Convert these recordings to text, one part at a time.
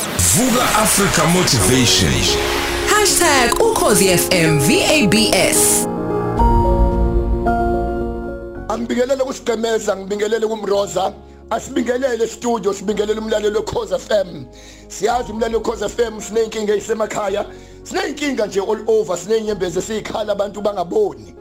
Vuka Africa Motivation. #ukhozifm VABS Angibingelele kusigqemeza ngibingelele kumroza asibingelele studio sibingelele umlalelo weCause FM siyazi umlalelo weCause FM sineyinkinga ezisemakhaya sineyinkinga nje all over sinenyembezi esizikhala abantu bangaboni.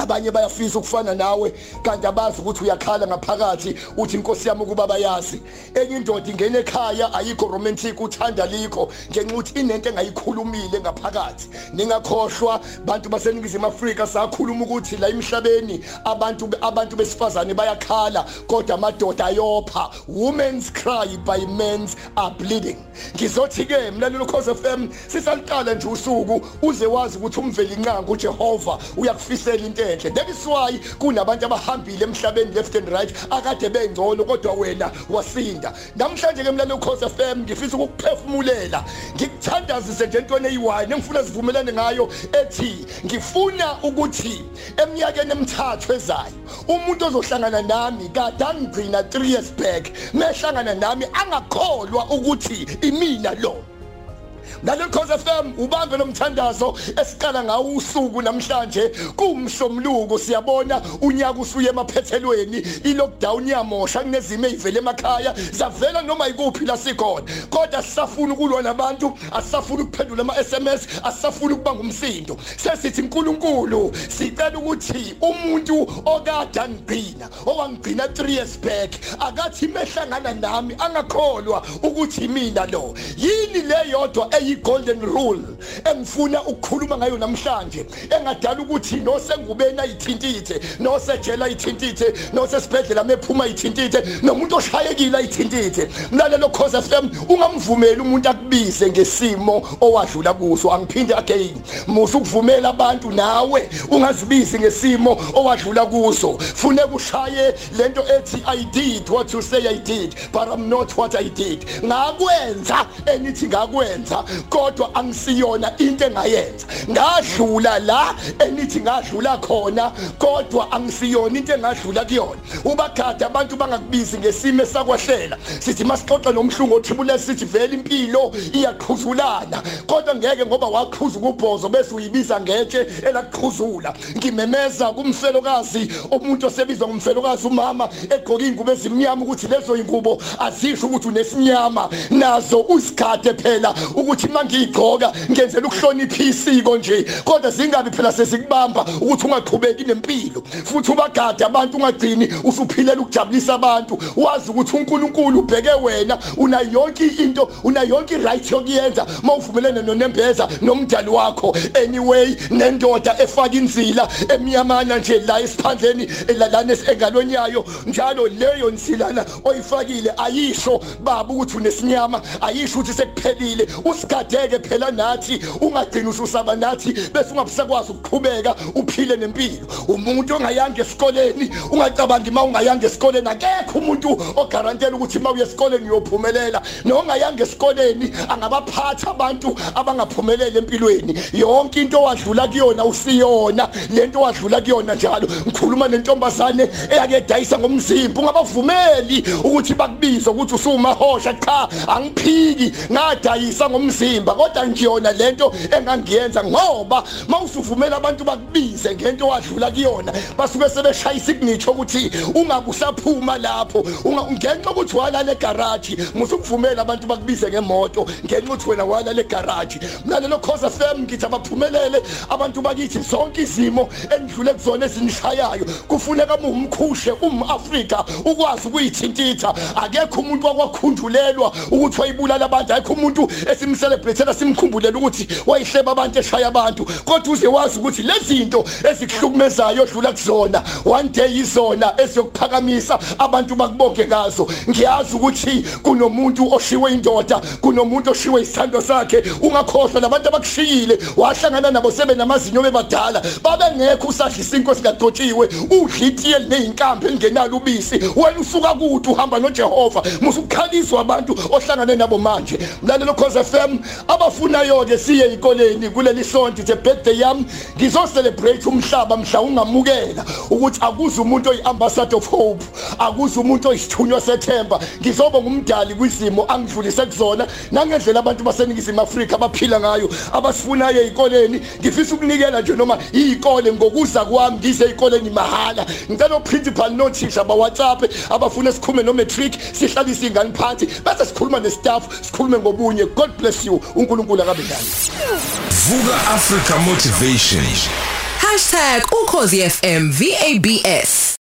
Abanye bayafisa ukufana nawe kanti abazi ukuthi uyakhala ngaphakathi uthi inkosi yami ukuba bayazi. Enye indoda ingena ekhaya ayikho romantic uthanda likho ngenxa ukuthi inento engayikhulumile ngaphakathi. Ningakhohlwa bantu baseningizimu Afrika sakhuluma ukuthi la emhlabeni abantu abantu besifazane bayakhala kodwa amadoda ayopha. Women's cry by men's are bleeding. Ngizothi ke mlalelo Khosi FM sisaliqala nje usuku uze wazi ukuthi umveli inqanga uJehova uyakufisela into enhle that is why kunabantu abahambile emhlabeni left and right akade bengcono kodwa wena wasinda. Namhlanje ke mlalelo Khosi FM ngifisa ukukuphefumulela. Ngikuthandazise nje into eyiwine engifuna sivumelane ngayo ethi ngifuna ukuthi eminyakeni emithathu ezayo umuntu ozohlangana nami kade angigcina 3 years back mehlangana nami angakholwa ukuthi imina lo. Khosi FM ubambe lomthandazo esiqala ngawo usuku namhlanje. Kumhlomluko siyabona unyaka usuye emaphethelweni. Ilockdown yamosha kunezimo ezivele emakhaya. Zavela noma ikuphi la sikhona. Kodwa sisafuna ukulwa nabantu asisafuna ukuphendula ama SMS asisafuna ukubanga umsindo sesithi uNkulunkulu sicela ukuthi umuntu okade angigcina owangigcina 3 years back akathi mehlangana nami angakholwa ukuthi mina lo. Yini le yodwa eyi golden rule engifuna ukukhuluma ngayo namhlanje engadala ukuthi nosengubeni ayithintithe nosejela ayithintithe nosesibhedlela mephuma ayithintithe nomuntu oshayekile ayithintithe. Mlalelo Khosi FM ungamvumeli umuntu akubize ngesimo owadlula kuso. Angiphinde again. Musu ukuvumela abantu nawe ungazibizi ngesimo owadlula kuso. Funeka ushaye lento ethi i did what you say i did but i'm not what i did. Ngakwenza enithi ngakwenza. Kodwa angisiyona into engayenza. Ngadlula la enithi ngadlula khona kodwa angisiyona into engadlula kuyona. Ubagada abantu bangakubizi ngesimo esakwahlela sithi masixoxa nomhlungu othibule sithi vele impilo iyaqhuzulana kodwa ngeke ngoba waqhuzuka ubhozo bese uyibiza ngetshe elaqhuzula. Ngimemeza kumfelokazi umuntu osebizwa ngumfelokazi umama egqoka ingubo ezimnyama ukuthi lezo ingubo azisho ukuthi unesinyama nazo usigade phela ukuthi mangiyigqoka ngenzela ukuhlonipha isiko nje. Kodwa zingabi phela sezikubamba ukuthi ungaqhubeki nempilo futhi ubagade abantu ungagcini usuphilela ukujabulisa abantu. Wazi ukuthi uNkulunkulu ubheke wena una yonke into una yonke right yokuyenza mawuvumelene nonembeza nomdali wakho. Anyway nendoda efaka inzila emnyamana nje la esiphandleni lana engalweni yayo. Njalo leyo nsilana oyifakile ayisho baba ukuthi unesinyama ayisho ukuthi sekuphelile. Usigadeke phela nathi ungagcini ususaba nathi bese ungabusakwazi ukuqhubeka uphile nempilo. Umuntu ongayanga esikoleni ungacabangi uma ungayanga esikoleni akekho umuntu ogarantela ukuthi uma uye esikoleni uyophumelela. Nongayanga esikoleni angabaphatha abantu abangaphumeleli empilweni. Yonke into wadlula kuyona usiyona lento wadlula kuyona njalo. Ngikhuluma nentombazane eyake dayisa ngomzimba ungabavumeli ukuthi bakubize ukuthi usumahosha cha angiphiki ngadayisa ngomzimba. Kodwa ngiyona lento engangiyenza ngoba mawusuvumela abantu bakubize ngento wadlula kuyona. Basuke sebeshayisa ignitsho ukuthi ungabusaphuma lapho. Ngenxa ukuthi walala egarage musukuvumela abantu bakubize ngemoto ngenxa ukuthi wena walala egarage mlalelo Khosi FM ngithi abaphumelele abantu bakithi zonke izimo endlule kuzona ezinishayayo kufuneka umkhushe umAfrika ukwazi ukuyithintitha. Akekho umuntu wakwakhundulelwa ukuthi wayibulala abantu akekho umuntu esimcelebrate simkhumbulele ukuthi wayihleba abantu eshaya abantu. Kodwa uze wazi ukuthi lezi zinto ezikuhlukumezayo odlula kuzona one day izona eziyokuphakamisa abantu bakubonke ngazo. Ngiyazi ukuthi kunomuntu oshiwe indoda kunomuntu oshiwe isithando sakhe. Ungakhohlwa labantu abakushiyile wahlangana nabo sebe namazinyo bebadala. Babengekho usadlisa inkosi ngadotshiwe udla itiye nezinkambi engenalo ubisi. Wena usuka kude uhamba noJehova. Musukhaliswa abantu ohlangane nabo manje. Mlalelo Khosi FM FM abafunayo ke siye ezikoleni kuleli sonto the birthday yami ngizo celebrate umhlaba mhla ungamukela ukuthi akuze umuntu oyiambassador of hope akuze umuntu oyisithunywa sethemba ngizoba ngumdali kwizimo angidlulise kuzona nangendlela abantu baseningizimu Afrika abaphila ngayo abasifunayo ezikoleni ngifisa ukunikela nje noma izikole ngokuza kwami ngize ezikoleni mahala. Ngicela uprincipal nothisha ba WhatsApp abafuna sikhume no matric sihlalise ingane phansi bese sikhuluma nestaff sikhulume ngobunye. God bless you uNkulunkulu akabe nani Vuka Africa Motivation. #ukhozi FM VABS